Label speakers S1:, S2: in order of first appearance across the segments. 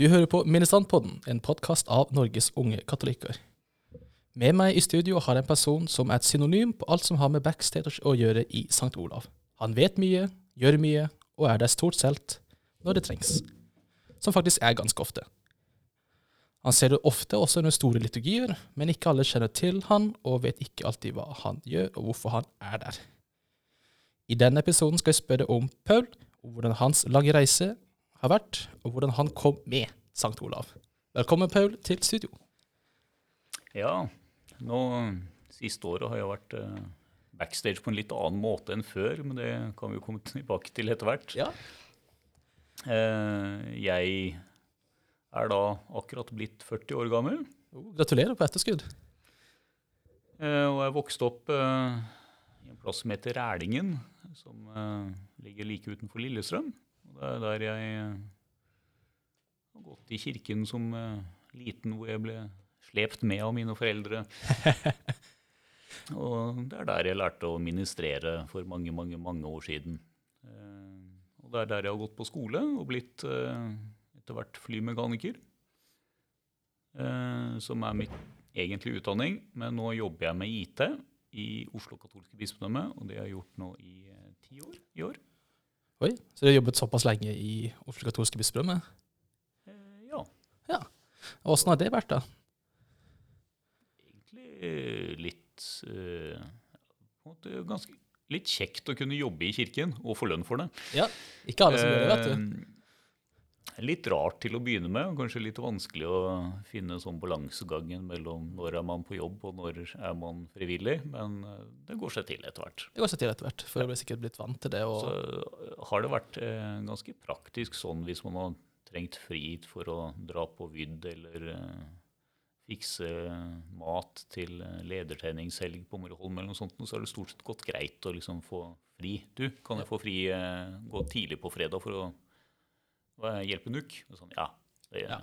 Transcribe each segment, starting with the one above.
S1: Du hører på Ministrantpodden, en podkast av Norges unge katolikker. Med meg i studio har jeg en person som er et synonym på alt som har med backstage å gjøre i St. Olav. Han vet mye, gjør mye, og er der stort sett når det trengs. Som faktisk er ganske ofte. Han ser det ofte også under store liturgier, men ikke alle kjenner til han og vet ikke alltid hva han gjør, og hvorfor han er der. I denne episoden skal jeg spørre om Paul, og hvordan hans lange reise har vært, og hvordan han kom med St. Olav. Velkommen, Paul, til studio.
S2: Ja, nå siste året har jeg vært eh, backstage på en litt annen måte enn før, men det kan vi jo komme tilbake til etter hvert.
S1: Ja.
S2: Eh, jeg er da akkurat blitt 40 år gammel,
S1: Oh, gratulerer på etterskudd.
S2: eh, og jeg vokste opp i en plass som heter Rælingen, som ligger like utenfor Lillestrøm. Og det er der jeg eh, har gått i kirken som eh, liten, hvor jeg ble slept med av mine foreldre. Og det er der jeg lærte å ministrere for mange, mange, mange år siden. Eh, Og det er der jeg har gått på skole og blitt etter hvert flymekaniker. Som er mitt egentlige utdanning. Men nå jobber jeg med IT i Oslo katolske bispedømme, og det har jeg gjort nå i ti år i år.
S1: Oi, så du har jobbet såpass lenge i Oslo katolske bispedømme?
S2: Ja. Ja,
S1: Åssen har det vært, da?
S2: egentlig eh, litt eh, ganske Litt kjekt å kunne jobbe i kirken og få lønn for det.
S1: Ja, Ikke alle som gjør det, vet du.
S2: Litt rart til å begynne med, kanskje litt vanskelig å finne sånn balansegangen mellom når er man på jobb og når er man frivillig, men eh, det går seg til etter hvert.
S1: Det går seg til etter hvert, for jeg ble sikkert blitt vant til det.
S2: Så eh, har det vært eh, ganske praktisk sånn hvis man har trengt fri for å dra på Vydd eller eh, fikse mat til eh, ledertreningshelg på Moroholm eller noe sånt, så har det stort sett gått greit å liksom få fri. Du, kan jeg få fri eh, gå tidlig på fredag for å hva, hjelpe NUK? Og Sånn, ja. Det,
S1: Ja.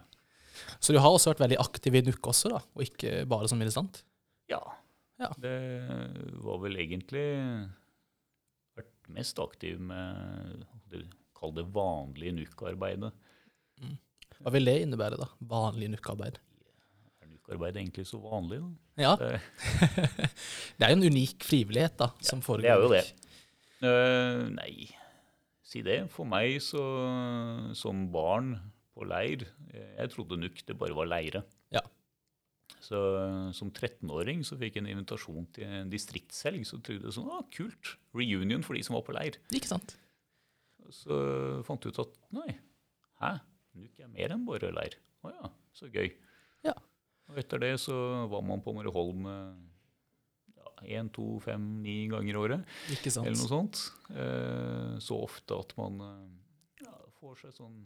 S1: så du har også vært veldig aktiv i NUK også, da, og ikke bare som militant?
S2: Ja.
S1: Ja.
S2: Det var vel egentlig vært mest aktiv med det, Kall det vanlige NUK-arbeidet.
S1: Hva vil det innebære, da? Vanlig NUK-arbeid?
S2: Er NUK-arbeid egentlig så vanlig, da?
S1: Ja,
S2: Det,
S1: det er jo en unik frivillighet da, som foregår.
S2: det er jo det. Eh, nei, si det. For meg så, som barn på leir eh, Jeg trodde nok det bare var leire.
S1: Ja.
S2: Så som 13-åring så fikk jeg en invitasjon til en distriktshelg. Så trodde jeg sånn, ah, kult, reunion for de som var på leir.
S1: Ikke sant?
S2: Så fant jeg ut at nei, hæ, NUK er mer enn bare leir. Å ja, så gøy.
S1: Ja.
S2: Og etter det så var man på Møreholm én, to, fem, ni ganger i året.
S1: Ikke sant?
S2: Eller noe sånt. Eh, så ofte at man eh, ja, får seg sånn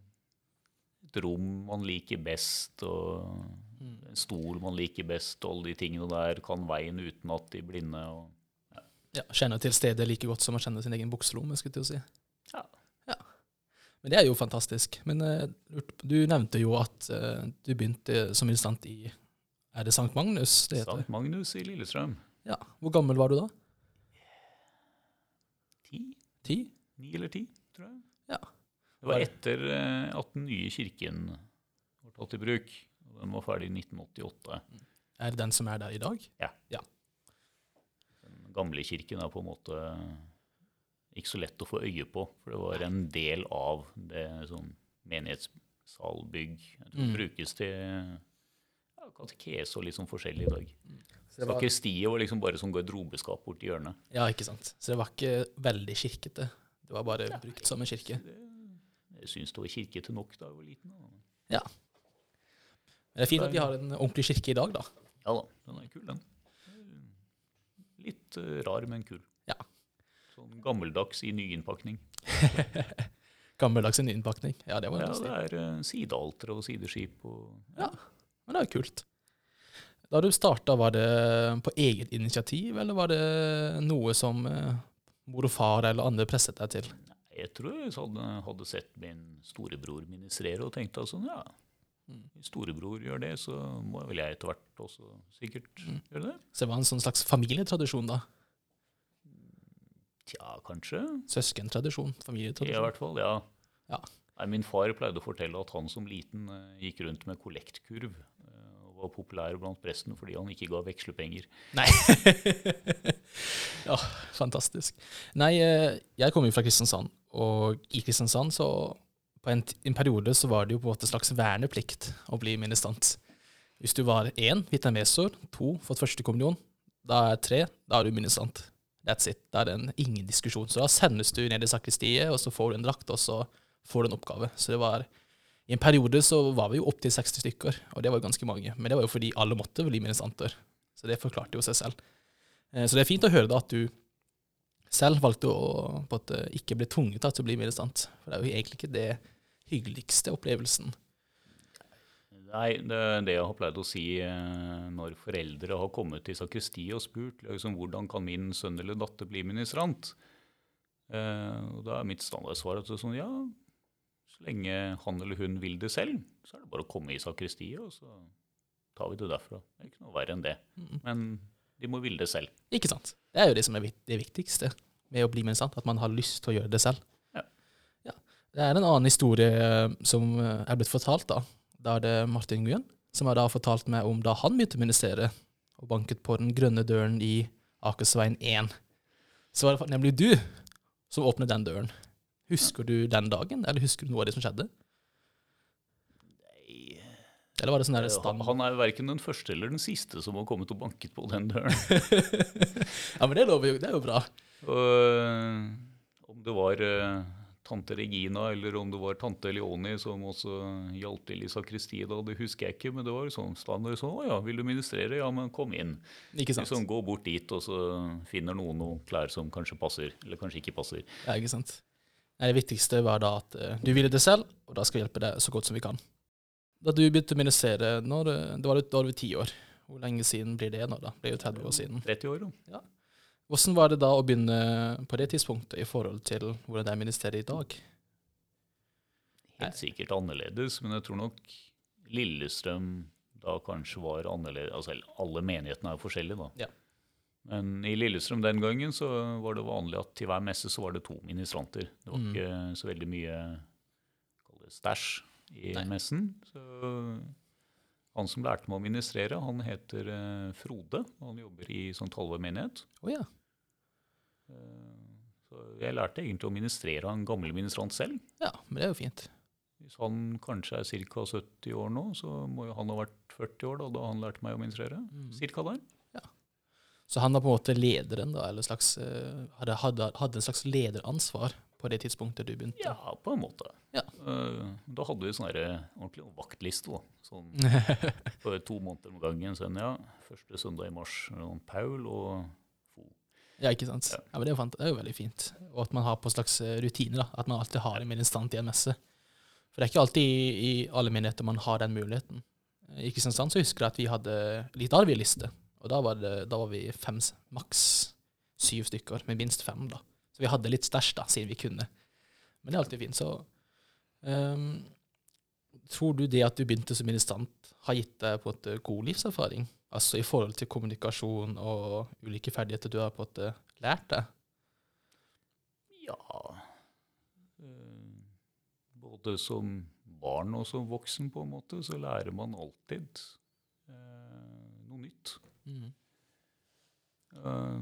S2: et rom man liker best, og
S1: Mm.
S2: en stol man liker best, og alle de tingene der kan veien utenat de blinde. Og,
S1: Ja, Kjenner til stedet like godt som å kjenne sin egen bukselomme, skulle jeg til å si.
S2: ja. ja.
S1: Men det er jo fantastisk. Men eh, du nevnte jo at du begynte som instant i Er det Sankt Magnus det heter?
S2: Sankt Magnus i Lillestrøm.
S1: Ja. Hvor gammel var du da?
S2: Ti?
S1: Ti?
S2: Ni eller ti, tror jeg.
S1: Ja.
S2: Det var etter eh, at den nye kirken var tatt i bruk. og Den var ferdig i 1988.
S1: Er det den som er der i dag? Ja.
S2: Den gamle kirken er på en måte ikke så lett å få øye på, for det var en del av det sånn menighetssalbygg. Det
S1: Mm.
S2: brukes til ja, katekese og litt sånn forskjellig i dag.
S1: Så det var,
S2: Sakristiet var liksom bare som garderobeskap borti hjørnet.
S1: ja, ikke sant. Så det var ikke veldig kirkete. Det var bare brukt som en kirke.
S2: Det, jeg syns det var kirkete nok da jeg var liten. Da.
S1: Men det er fint at vi har en ordentlig kirke i dag, da.
S2: Ja da, den er kul, den. Litt uh, rar, men kul.
S1: Ja.
S2: Sånn gammeldags i nyinnpakning.
S1: Gammeldags i innpakning. Ja, det var
S2: Ja, det er uh, sidealter og sideskip og
S1: Ja. Men det er jo kult. Da du starta, var det på eget initiativ, eller var det noe som eh, mor og far eller andre presset deg til?
S2: Jeg tror jeg hadde, hadde sett min storebror ministrere og tenkte sånn, ja,
S1: Mm.
S2: hvis storebror gjør det, så må vel jeg etter hvert også sikkert
S1: Mm.
S2: gjøre det.
S1: Så det var en sånn slags familietradisjon, da?
S2: Tja, kanskje.
S1: Søskentradisjon? Familietradisjon?
S2: I hvert fall, ja.
S1: Ja.
S2: Nei, Min far pleide å fortelle at han som liten eh, gikk rundt med kollektkurv. Var populær blant presten fordi han ikke ga vekslepenger.
S1: Nei. ja, fantastisk. Nei, eh, jeg kommer jo fra Kristiansand, og i Kristiansand så på en, en periode så var det jo på en måte slags verneplikt å bli ministrant. Hvis du var én vitamesor, to fått første kommunion, da er tre, da er du ministrant. That's it. Da er det en, ingen diskusjon. Så da sendes du ned i sakristiet, og så får du en drakt, og så får du en oppgave. Så det var I en periode så var vi jo opptil 60 stykker, og det var jo ganske mange. Men det var jo fordi alle måtte bli ministranter. Så det forklarte jo seg selv. Eh, Så det er fint å høre da at du selv valgte å måte ikke bli tvunget til å bli ministrant. For det er jo egentlig ikke det hyggeligste opplevelsen.
S2: Nei, det det jeg har pleid å si eh, når foreldre har kommet til sakristiet og spurt liksom, hvordan kan min sønn eller datter bli ministrant. Eh, da er mitt standardsvar at det er sånn, ja, så lenge han eller hun vil det selv, så er det bare å komme i sakristiet, og så tar vi det derfra. Det er ikke noe verre enn det. Men de må ville det selv.
S1: Ikke sant? Det er jo det som er det viktigste med å bli ministrant, at man har lyst til å gjøre det selv.
S2: Ja.
S1: Ja. Det er en annen historie eh, som eh, er blitt fortalt, da. Da er det Martin Nguyen som har da fortalt meg om da han begynte å ministrere og banket på den grønne døren i Akersveien 1. Så var det nemlig du som åpnet den døren. Husker du den dagen, eller husker du noe av det som skjedde? Eller var det sånn der
S2: Eh,
S1: stand...
S2: Han er verken den første eller den siste som har kommet og banket på den døren.
S1: ja, men det lover jo, det er jo bra.
S2: Og, øh, om det var uh, tante Regina eller om det var tante Leoni som også hjalp til i sakristiet, da, det husker jeg ikke. Men det var jo sånn standard sånn Å ja, vil du ministrere? Ja, men kom inn.
S1: Ikke sant?
S2: Liksom, gå bort dit, og så finner noen noen klær som kanskje passer, eller kanskje ikke passer.
S1: Ja, ikke sant? Det viktigste var da at eh, du ville det selv, og da skal vi hjelpe deg så godt som vi kan. Da du begynte å ministrere, når, eh, da var du, da var du ti år. Hvor lenge siden blir det nå, da? Det er jo 30 år siden.
S2: 30 år, da.
S1: Hvordan var det da å begynne på det tidspunktet i forhold til hvordan det er ministeriet i dag?
S2: Helt sikkert annerledes, men jeg tror nok Lillestrøm da kanskje var annerledes Altså alle menighetene er jo forskjellige, da.
S1: Ja.
S2: Men i Lillestrøm den gangen så var det vanlig at til hver messe så var det to ministranter. Det var
S1: Mm.
S2: ikke så veldig mye stæsj i
S1: Nei.
S2: messen. Så han som lærte meg å ministrere, han heter uh, Frode. Han jobber i St. Halvor menighet.
S1: Oh, ja.
S2: uh, Så jeg lærte egentlig å ministrere av en gammel ministrant selv.
S1: ja, men det er jo fint.
S2: Hvis han kanskje er ca. 70 år nå, så må jo han ha vært 40 år da, da han lærte meg å ministrere.
S1: Mm.
S2: Cirka der.
S1: Så han var på en måte lederen, da, eller slags, eh, hadde, hadde, hadde en slags lederansvar på det tidspunktet du begynte?
S2: Ja, på en måte.
S1: Ja.
S2: Eh, Da hadde vi sånn eh, ordentlig vaktliste. da. Sånn for to måneder om gangen. Sånn, ja, første søndag i mars. Sånn, Paul og Fo.
S1: Ja, ikke sant?
S2: Ja.
S1: Ja, men det er, jo det er jo veldig fint. Og at man har på slags rutiner, da. At man alltid har en medinstant i en messe. For det er ikke alltid i, i alle menigheter man har den muligheten. I Kristiansand så husker jeg at vi hadde litt arveliste, og da var, det, da var vi fem, maks syv stykker, med minst fem, da. Så vi hadde litt stæsj, da, siden vi kunne. Men det er alltid fint. Så um, tror du det at du begynte som ministrant, har gitt deg på en god livserfaring? Altså i forhold til kommunikasjon og ulike ferdigheter du har på en lært deg?
S2: Ja eh, Både som barn og som voksen, på en måte, så lærer man alltid eh, noe nytt. Eh,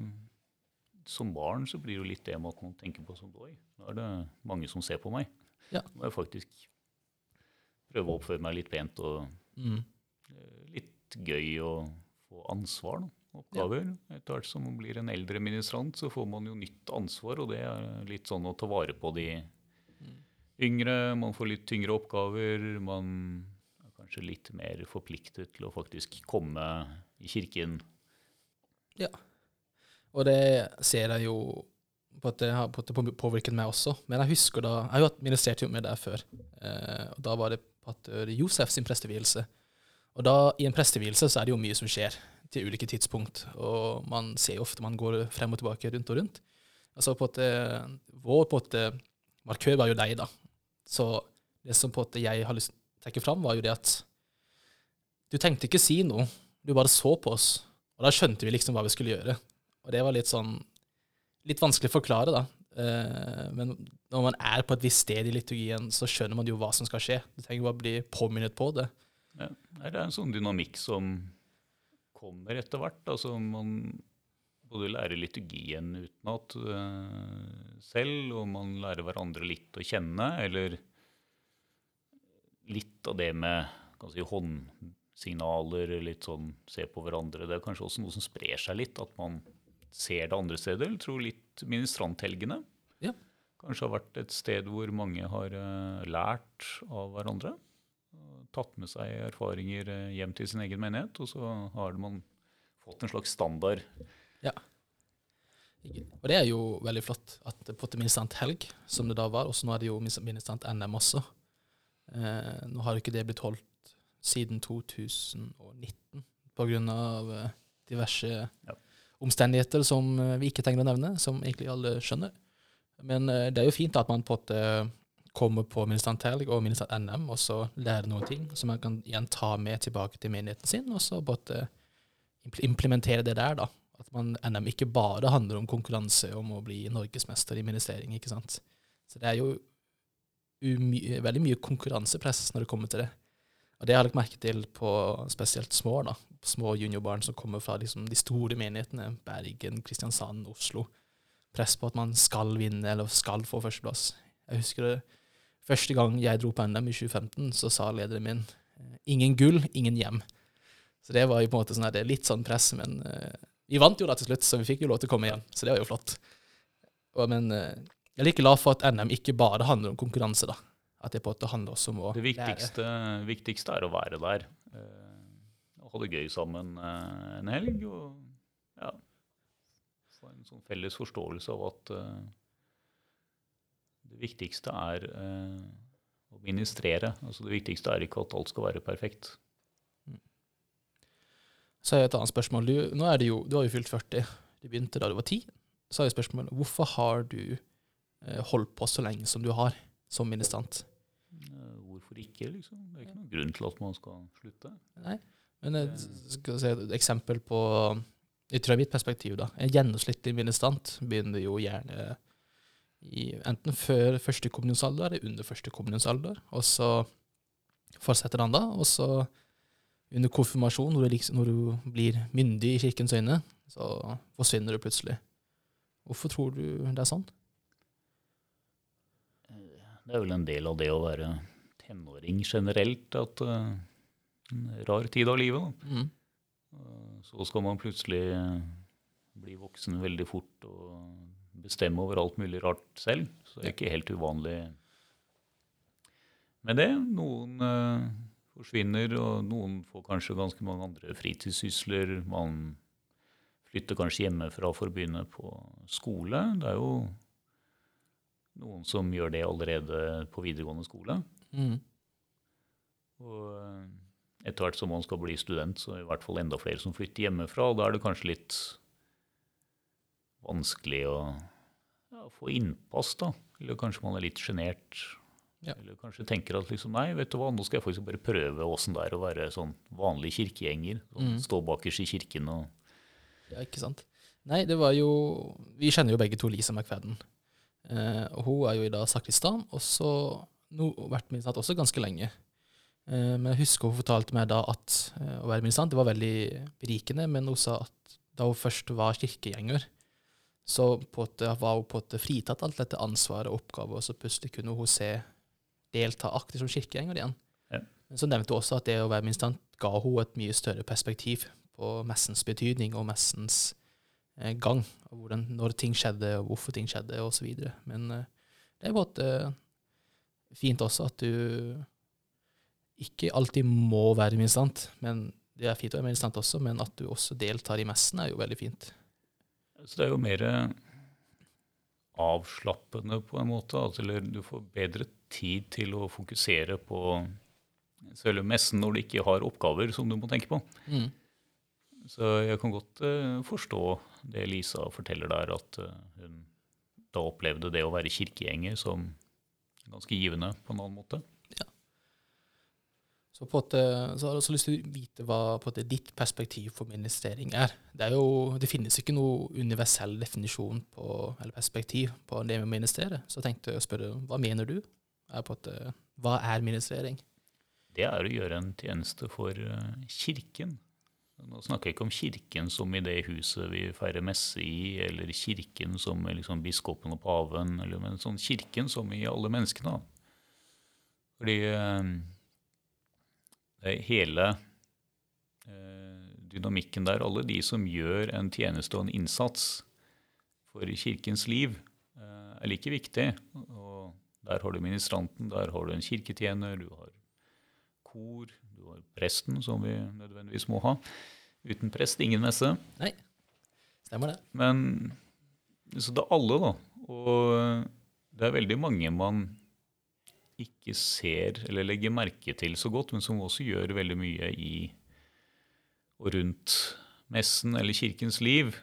S2: som barn så blir det jo litt det med at man tenker på som Oi, nå er det mange som ser på meg.
S1: Ja.
S2: Nå må jeg faktisk prøve å oppføre meg litt pent og
S1: Mm.
S2: uh, litt gøy å få ansvar. Da. Oppgaver. Etter hvert som man blir en eldre ministrant, så får man jo nytt ansvar, og det er litt sånn å ta vare på de yngre. Man får litt tyngre oppgaver. Man er kanskje litt mer forpliktet til å faktisk komme i kirken. Ja.
S1: Og det ser jeg jo på at det har påvirket meg også. Men jeg husker da Jeg har jo administrert jo med det før. Eh, og da var det pater Josef sin prestevielse. Og da, i en prestevielse så er det jo mye som skjer til ulike tidspunkt. Og man ser jo ofte man går frem og tilbake, rundt og rundt. Altså på at Vår på at markør var jo deg, da. Så det som på at jeg har lyst til å trekke fram, var jo det at du tenkte ikke si noe. Du bare så på oss. Og da skjønte vi liksom hva vi skulle gjøre. Og det var litt sånn Litt vanskelig å forklare, da. Eh, men når man er på et visst sted i liturgien, så skjønner man jo hva som skal skje. Du trenger bare bli påminnet på det.
S2: Ja. Det er en sånn dynamikk som kommer etter hvert. Altså man både lærer liturgien utenat uh, selv, og man lærer hverandre litt å kjenne, eller litt av det med si, håndsignaler, litt sånn se på hverandre. Det er kanskje også noe som sprer seg litt, at man ser det andre steder. Eller tror litt ministranthelgene.
S1: Ja.
S2: Kanskje har vært et sted hvor mange har uh, lært av hverandre. Tatt med seg erfaringer uh, hjem til sin egen menighet, og så har man fått en slags standard.
S1: Ja. Og det er jo veldig flott at det på til ministrant helg, som det da var, og så nå er det jo ministrant NM også. Eh, nå har ikke det blitt holdt siden 2019 pga. Eh, diverse ja. omstendigheter som eh, vi ikke trenger å nevne, som egentlig alle skjønner. Men eh, det er jo fint at man på en kommer på ministrant helg og ministrant NM, og så lærer noen ting som man kan igjen ta med tilbake til menigheten sin, og så på måte implementere det der, da. At man, NM ikke bare handler om konkurranse om å bli norgesmester i ministering, ikke sant. Så det er jo veldig mye konkurransepress når det kommer til det. Og det har jeg lagt merke til på spesielt små da, små juniorbarn som kommer fra liksom, de store menighetene, Bergen, Kristiansand, Oslo. Press på at man skal vinne eller skal få førsteplass. Jeg husker det første gang jeg dro på NM i 2015, så sa lederen min ingen gull, ingen hjem. Så det var jo på en måte sånn her, litt sånn press, men uh, vi vant jo da til slutt, så vi fikk jo lov til å komme igjen. Så det var jo flott. Og, men uh, jeg er like glad for at NM ikke bare handler om konkurranse, da. At det på en måte handler også om å
S2: det viktigste, lære. viktigste er å være der. Og ha det gøy sammen uh, en helg. Og ja, få en sånn felles forståelse av at uh, det viktigste er å ministrere. Altså det viktigste er ikke at alt skal være perfekt.
S1: Mm. Så har jeg et annet spørsmål. Du, nå er det jo, du har jo fylt 40. Du begynte da du var 10. Så har jeg spørsmålet hvorfor har du Eh, holdt på så lenge som du har som ministrant.
S2: Hvorfor ikke, liksom? Det er ikke noen grunn til at man skal slutte.
S1: Nei, men jeg skal si et eksempel på ut fra mitt perspektiv, da. En gjennomsnittlig ministrant begynner jo gjerne i, enten før første kommunionsalder eller under første kommunionsalder. Og så fortsetter han da, og så under konfirmasjon, når du, liksom, når du blir myndig i kirkens øyne, så forsvinner du plutselig. Hvorfor tror du det er sånn?
S2: Det er vel en del av det å være tenåring generelt, at uh, en rar tid av livet. Mm. Uh, så skal man plutselig bli voksen veldig fort og bestemme over alt mulig rart selv. Så det er ikke helt uvanlig med det. Noen uh, forsvinner, og noen får kanskje ganske mange andre fritidssysler. Man flytter kanskje hjemmefra for å begynne på skole. Det er jo noen som gjør det allerede på videregående skole. Mm. Og eh, etter hvert som man skal bli student, så er det i hvert fall enda flere som flytter hjemmefra. Og da er det kanskje litt vanskelig å ja, få innpass, da. Eller kanskje man er litt sjenert. Ja. Eller kanskje tenker at liksom, nei, vet du hva, nå skal jeg faktisk bare prøve åssen det er å være sånn vanlig kirkegjenger. Sånn, mm. Stå bakerst i kirken og
S1: Ja, ikke sant. Nei, det var jo Vi kjenner jo begge to Lisa McFadden. Eh, og hun er jo i dag sakristan, og så no, vært ministrant også ganske lenge. Eh, men jeg husker hun fortalte meg da at eh, å være ministrant det var veldig berikende, men hun sa at da hun først var kirkegjenger, så på det, var hun på en fritatt alt dette ansvaret og oppgaver, og så plutselig kunne hun se delta aktivt som kirkegjenger igjen. Ja. Men så nevnte hun også at det å være ministrant ga hun et mye større perspektiv på messens betydning og messens gang. Hvordan, når ting skjedde, og hvorfor ting skjedde, osv. Men eh, det er på en fint også at du ikke alltid må være ministrant. men Det er fint å være ministrant også, men at du også deltar i messen, er jo veldig fint.
S2: Så det er jo mer avslappende på en måte. Eller du får bedre tid til å fokusere på selve messen når du ikke har oppgaver som du må tenke på. Mm. Så jeg kan godt uh, forstå det Lisa forteller der, at uh, hun da opplevde det å være kirkegjenger som ganske givende på en annen måte. Ja.
S1: Så, måte, så har jeg også lyst til å vite hva måte, ditt perspektiv for ministering er. Det, er jo, det finnes ikke noe universell definisjon på, eller perspektiv på det med å ministrere. Så jeg tenkte å spørre hva mener du? Er måte, hva er ministrering?
S2: Det er å gjøre en tjeneste for eh, kirken. Nå snakker jeg ikke om kirken som i det huset vi feirer messe i, eller kirken som liksom biskopen og paven, eller, men sånn kirken som i alle menneskene. Fordi eh, hele eh, dynamikken der, alle de som gjør en tjeneste og en innsats for kirkens liv, eh, er like viktig. Og der har du ministranten, der har du en kirketjener, du har kor, presten, som vi nødvendigvis må ha. Uten prest, ingen messe.
S1: Nei, stemmer det.
S2: Men Så det er alle, da. Og det er veldig mange man ikke ser eller legger merke til så godt, men som også gjør veldig mye i og rundt messen eller kirkens liv.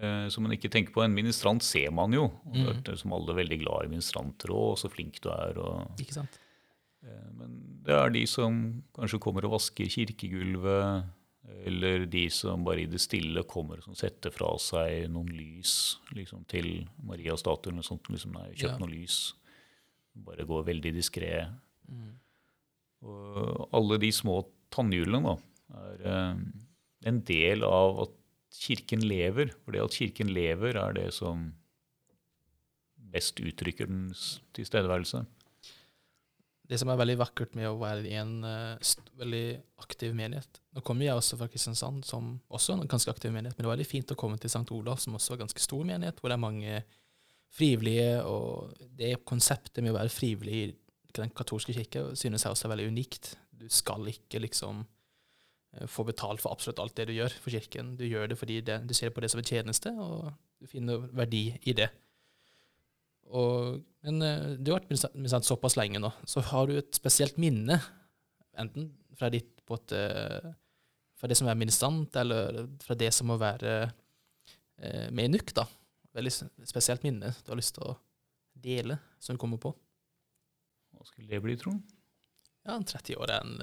S2: Eh, som man ikke tenker på. En ministrant ser man jo. og mm. Som alle er veldig glad i ministranter og så flink du er. og
S1: Ikke sant?
S2: Eh, Men det er de som kanskje kommer og vasker kirkegulvet, eller de som bare i det stille kommer og setter fra seg noen lys liksom, til Marias statue. eller sånt, liksom, nei,
S1: Ja.
S2: kjøpt noen lys. Bare går veldig diskré.
S1: Mm.
S2: Og alle de små tannhjulene da, er eh, en del av at kirken lever. For det at kirken lever, er det som best uttrykker dens tilstedeværelse.
S1: Det som er veldig vakkert med å være i en uh, veldig aktiv menighet Nå kommer jeg også fra Kristiansand, som også er en ganske aktiv menighet, men det var veldig fint å komme til St. Olav, som også er en ganske stor menighet, hvor det er mange frivillige, og det konseptet med å være frivillig i den katolske kirke synes jeg også er veldig unikt. Du skal ikke liksom eh, få betalt for absolutt alt det du gjør for kirken. Du gjør det fordi det, du ser på det som en tjeneste, og du finner verdi i det. Og, men eh, du har vært ministrant såpass lenge nå, så har du et spesielt minne, enten fra ditt et, eh, fra det som er ministrant, eller fra det som må være eh, med i NUK, da. Veldig spesielt minne du har lyst til å dele, som du kommer på.
S2: Hva skulle det bli, tro?
S1: Ja, 30 år er en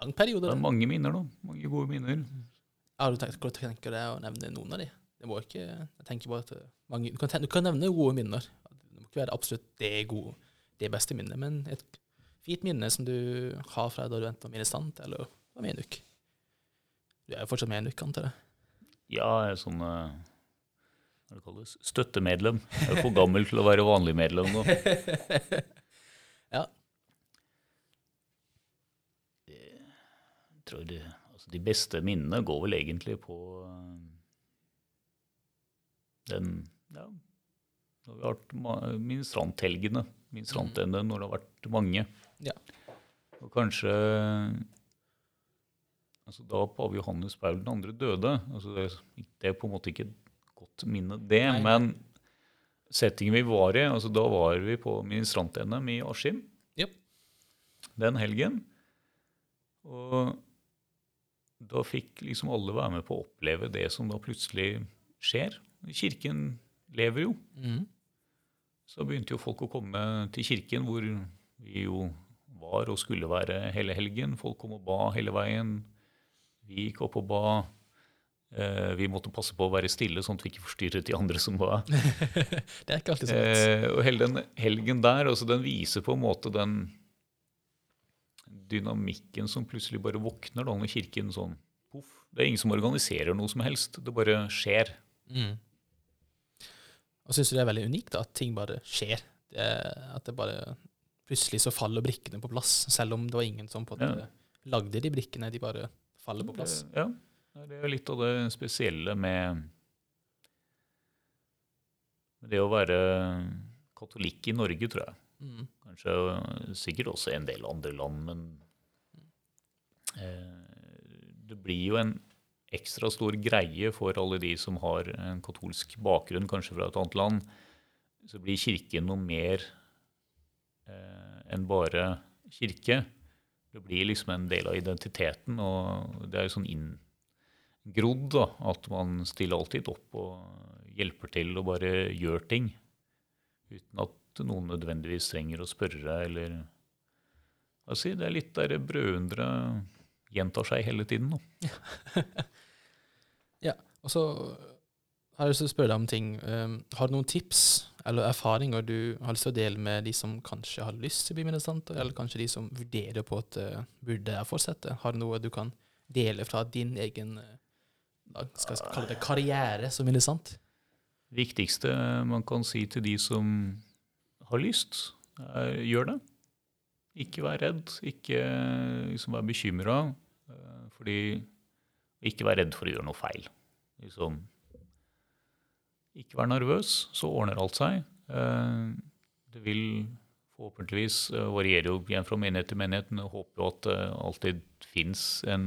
S1: lang periode.
S2: Det er mange minner, da. Mange gode minner.
S1: Har du tenkt, tenker deg å nevne noen av de? Det må ikke, jeg tenker bare at mange, du, kan, du kan nevne gode minner. Det må ikke være absolutt det gode, det beste minnet, men et fint minne som du har fra da du endte ministrant, eller var i Du er jo fortsatt med en NUK, antar jeg?
S2: Ja, jeg er sånn eh, Hva det kalles? Støttemedlem. Jeg er for gammel til å være vanlig medlem nå.
S1: ja.
S2: Jeg tror det, altså de beste minnene går vel egentlig på eh, den ja, Vi har vært ma- ministranthelgene. Ministrantene når det har vært mange.
S1: Ja.
S2: Og kanskje altså Da pave Johannes Paul 2. døde altså det, det er på en måte ikke et godt minne, det.
S1: Nei.
S2: Men settingen vi var i altså Da var vi på ministrant-NM i Askim
S1: ja.
S2: den helgen. Og da fikk liksom alle være med på å oppleve det som da plutselig skjer. Kirken lever jo.
S1: Mm.
S2: Så begynte jo folk å komme til kirken, hvor vi jo var og skulle være hele helgen. Folk kom og ba hele veien. Vi gikk opp og ba. Eh, vi måtte passe på å være stille, sånn at vi ikke forstyrret de andre som ba.
S1: det er ikke alltid så lett.
S2: Eh, og hele den helgen der, altså den viser på en måte den dynamikken som plutselig bare våkner da når kirken sånn poff. Det er ingen som organiserer noe som helst. Det bare skjer.
S1: Mm. Og syns det er veldig unikt da, at ting bare skjer? Det, at det bare Plutselig så faller brikkene på plass, selv om det var ingen som på måte lagde de brikkene. De bare faller på plass.
S2: Det, ja, det er jo litt av det spesielle med det å være katolikk i Norge, tror jeg.
S1: Mm.
S2: Kanskje øh, sikkert også i en del andre land, men eh, det blir jo en ekstra stor greie for alle de som har en katolsk bakgrunn, kanskje fra et annet land. Så blir kirken noe mer eh, enn bare kirke. Det blir liksom en del av identiteten, og det er jo sånn inngrodd da, at man stiller alltid opp og hjelper til og bare gjør ting. Uten at noen nødvendigvis trenger å spørre eller hva sier det er litt der brødundre gjentar seg hele tiden. nå.
S1: Og så har jeg lyst til å spørre deg om ting. Um, har du noen tips eller erfaringer du har lyst til å dele med de som kanskje har lyst til å bli ministranter, eller kanskje de som vurderer på at uh, burde jeg fortsette? Har du noe du kan dele fra din egen uh, skal jeg kalle det, karriere som ministrant?
S2: viktigste man kan si til de som har lyst, er gjør det. Ikke vær redd, ikke liksom vær bekymra. Fordi Ikke vær redd for å gjøre noe feil. Liksom, ikke vær nervøs, så ordner alt seg. Eh, Det vil forhåpentligvis eh, variere jo igjen fra menighet til menighet, men jeg håper jo at det alltid fins en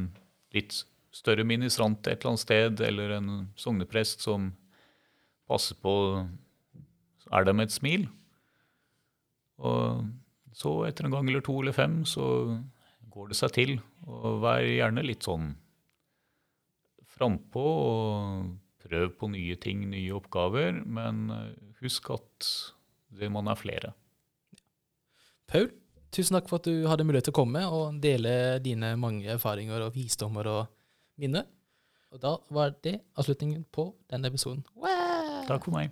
S2: litt større ministrant et eller annet sted, eller en sogneprest som passer på Er det med et smil. Og så etter en gang eller to eller fem så går det seg til. Og vær gjerne litt sånn frampå og prøv på nye ting, nye oppgaver. Men eh, husk at det, man er flere.
S1: Paul, tusen takk for at du hadde mulighet til å komme og dele dine mange erfaringer og visdommer og minner. Og da var det avslutningen på denne episoden. Wow!
S2: Takk for meg.